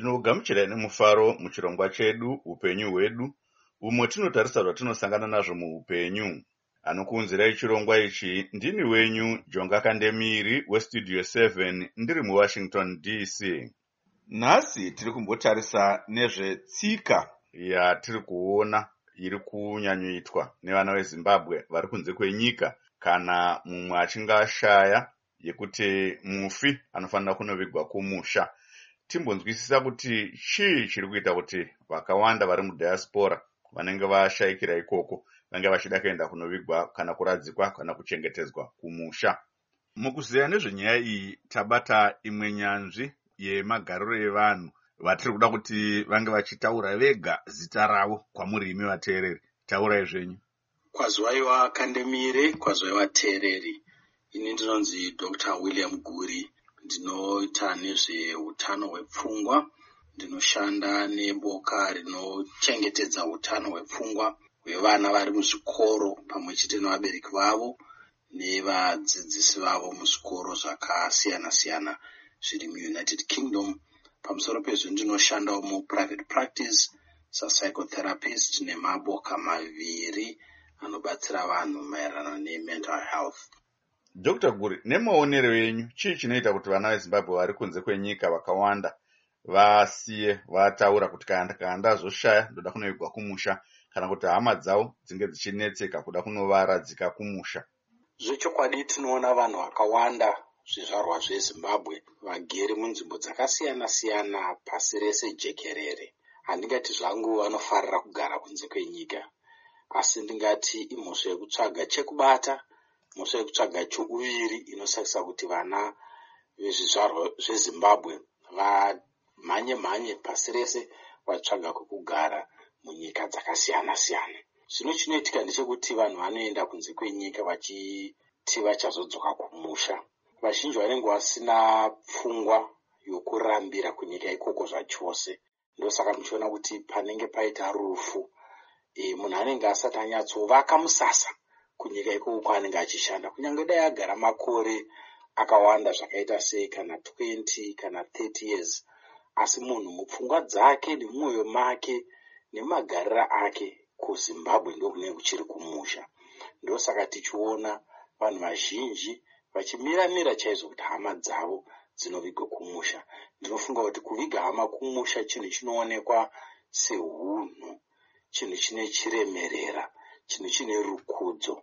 ndinogamuchirai nemufaro muchirongwa chedu upenyu hwedu umwe tinotarisa zvatinosangana nazvo muupenyu. Anokuunzirai chirongwa ichi ndini wenyu jonga kandemiri westudio 7 ndiri muwashington dc nhasi tiri kumbotarisa nezvetsika yatiri kuona iri kunyanyoitwa nevana vezimbabwe vari kunze kwenyika. Kana mumwe achinge ashaya yekuti mufi anofanira kunovigwa kumusha timbonzwisisa kuti chii chiri kuita kuti vakawanda vari mudhiaspora vanenge vashayikira ikoko vange vachida kuenda kunovigwa kana kuradzikwa kana kuchengetedzwa kumusha. Mukuziva nezvenyaya iyi tabata imwe nyanzvi yemagariro evanhu vatiri kuda kuti vange vachitaura vega zita ravo kwamuri imi vateereri. Taurai zvenyu. Kwazwaiwa kandemire kwazwaiwa teereri ini ndinonzi dr william guri ndinoita nezveutano hwepfungwa. Ndinoshanda neboka rinochengetedza utano hwepfungwa hwevana vari muzvikoro pamwe chete nevabereki vavo nevadzidzisi vavo muzvikoro zvakasiyana siyana zviri muunited kingdom. Pamusoro pezvo ndinoshandawo muprivate practice sapsychotherapist nemaboka maviri anobatsira vanhu maererano nemental health dr. Guri nemaonero enyu chii chinoita kuti vana vezimbabwe vari kunze kwenyika vakawanda vasiye vataura kuti kana kandazoshaya ndoda kunovigwa kumusha kana kuti hama dzavo dzinge dzichinetseka kuda kunovaradzika kumusha? Zvechokwadi tinoona vanhu vakawanda zvizvarwa zvezimbabwe vagere munzvimbo dzakasiyana siyana pasi rese jekerere. Handingati zvangu vanofarira kugara kunze kwenyika asi ndingati imhosva yekutsvaga chekubata mhosva yekutsvaga chouviri inosakisa kuti vana vezvizvarwa zvezimbabwe vamhanye mhanye pasi rese vatsvaga kwekugara munyika dzakasiyana siyana zvino chinoitika ndechekuti vanhu vanoenda kunze kwenyika vachiti vachazodzoka kumusha. Vazhinji vanenge vasina pfungwa yokurambira kunyika ikoko zvachose. Ndosaka muchiona kuti panenge paita rufu. E, munhu anenge asati anyatsovaka musasa kunyika ikoko kwaanenge achishanda kunyange dai agara makore akawanda zvakaita sei kana 20 kana 30 years. Asi munhu mupfungwa dzake nemumwoyo make nemagariro ake kuzimbabwe ndokunenge kuchiri kumusha. Ndosaka tichiona vanhu vazhinji vachimiramira chaizvo kuti hama dzavo dzinovigwe kumusha. Ndinofunga kuti kuviga hama kumusha chinhu chinoonekwa seunhu chinhu chine chiremerera chinhu chine rukudzo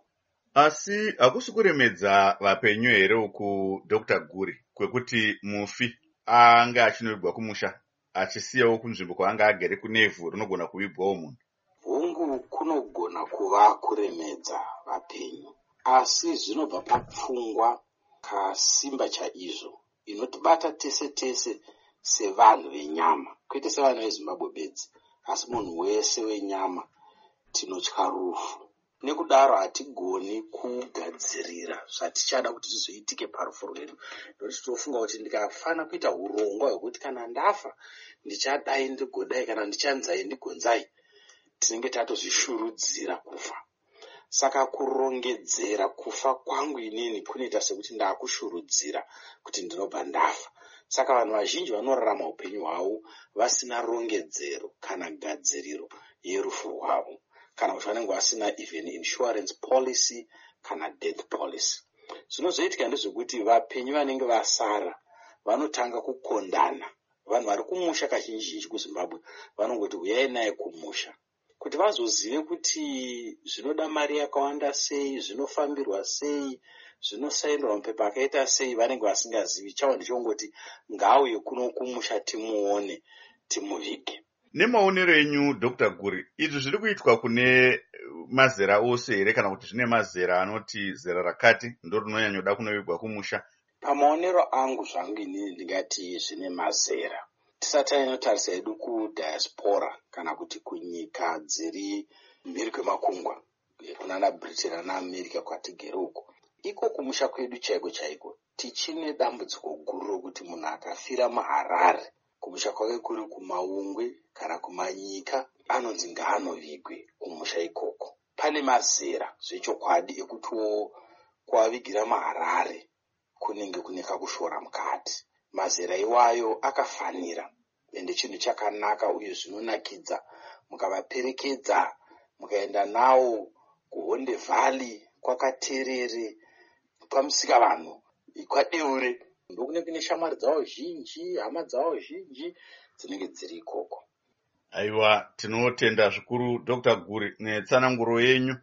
asi hakusi kuremedza vapenyu here uku dr guri kwekuti mufi ange achinovigwa kumusha achisiyawo kunzvimbo kwaanga agere kunevhu rinogona kuvigwawo munhu. Hungu kunogona kuva kuremedza vapenyu asi zvinobva papfungwa kasimba chaizvo inotibata tese tese sevanhu venyama kwete sevanhu vezimbabwe bedzi asi munhu wese wenyama tinotya rufu nekudaro hatigoni kugadzirira zvatichada kuti zvizoitike parufu rwedu. Nokuti tinofunga kuti ndikafana kuita urongwa hwekuti kana ndafa ndichadai ndigodai kana ndichanzai ndigonzai tinenge tatozvishurudzira kufa. Saka kurongedzera kufa kwangu inini kunoita sekuti ndaakushurudzira kuti ndinobva ndafa. Saka vanhu vazhinji vanorarama upenyu hwavo vasina rongedzero kana gadziriro yerufu rwavo kana kuti vanenge vasina even insurance policy kana death policy. Zvinozoitika ndezvekuti vapenyu vanenge vasara vanotanga kukondana. Vanhu vari kumusha kazhinji zhinji kuzimbabwe vanongoti uyai naye kumusha. Kuti vazozive kuti zvinoda mari yakawanda sei zvinofambirwa sei zvinosainirwa mupepa akaita sei vanenge vasingazivi. Chavo ndichongoti ngaauye kuno kumusha timuone timuvige nemaonero enyu dr. Guri izvi zviri kuitwa kune mazera ose here? Kana kuti zvine mazera anoti zera rakati ndo rinonyanyoda kunovigwa kumusha. Pamaonero angu zvangu inini ndingati zvine mazera. Tisati anyanotarisa edu kudhiaspora kana kuti kunyika dziri mhiri kwemakungwa kunana britain anaamerica kwatigere uko. Iko kumusha kwedu chaiko chaiko tichine dambudziko guru rokuti munhu akafira muharare kumusha kwake kuri kumaungwe kana kumanyika anonzi ngaanovigwe kumusha ikoko. Pane mazera zvechokwadi ekutiwo kuavigira maharare kunenge kune kakushora mukati. Mazera iwayo akafanira ende chinhu chakanaka uye zvinonakidza. Mukavaperekedza mukaenda nawo kuhonde valley kwakaterere pamusika vanhu kwadeure ndokunenge kune shamwari dzavo zhinji hama dzavo zhinji dzinenge dziri ikoko. Aiwa tinotenda zvikuru dr. Guri netsananguro yenyu.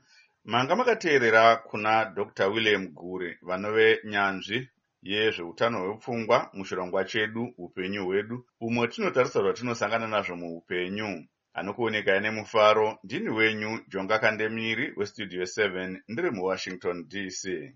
Manga makateerera kuna dr. William guri vanove nyanzvi yezveutano hwepfungwa muchirongwa chedu upenyu hwedu umwe tinotarisa zvatinosangana nazvo muupenyu. Anokuonekai nemufaro ndini wenyu jonga kandemiri westudio 7 ndiri muwashington dc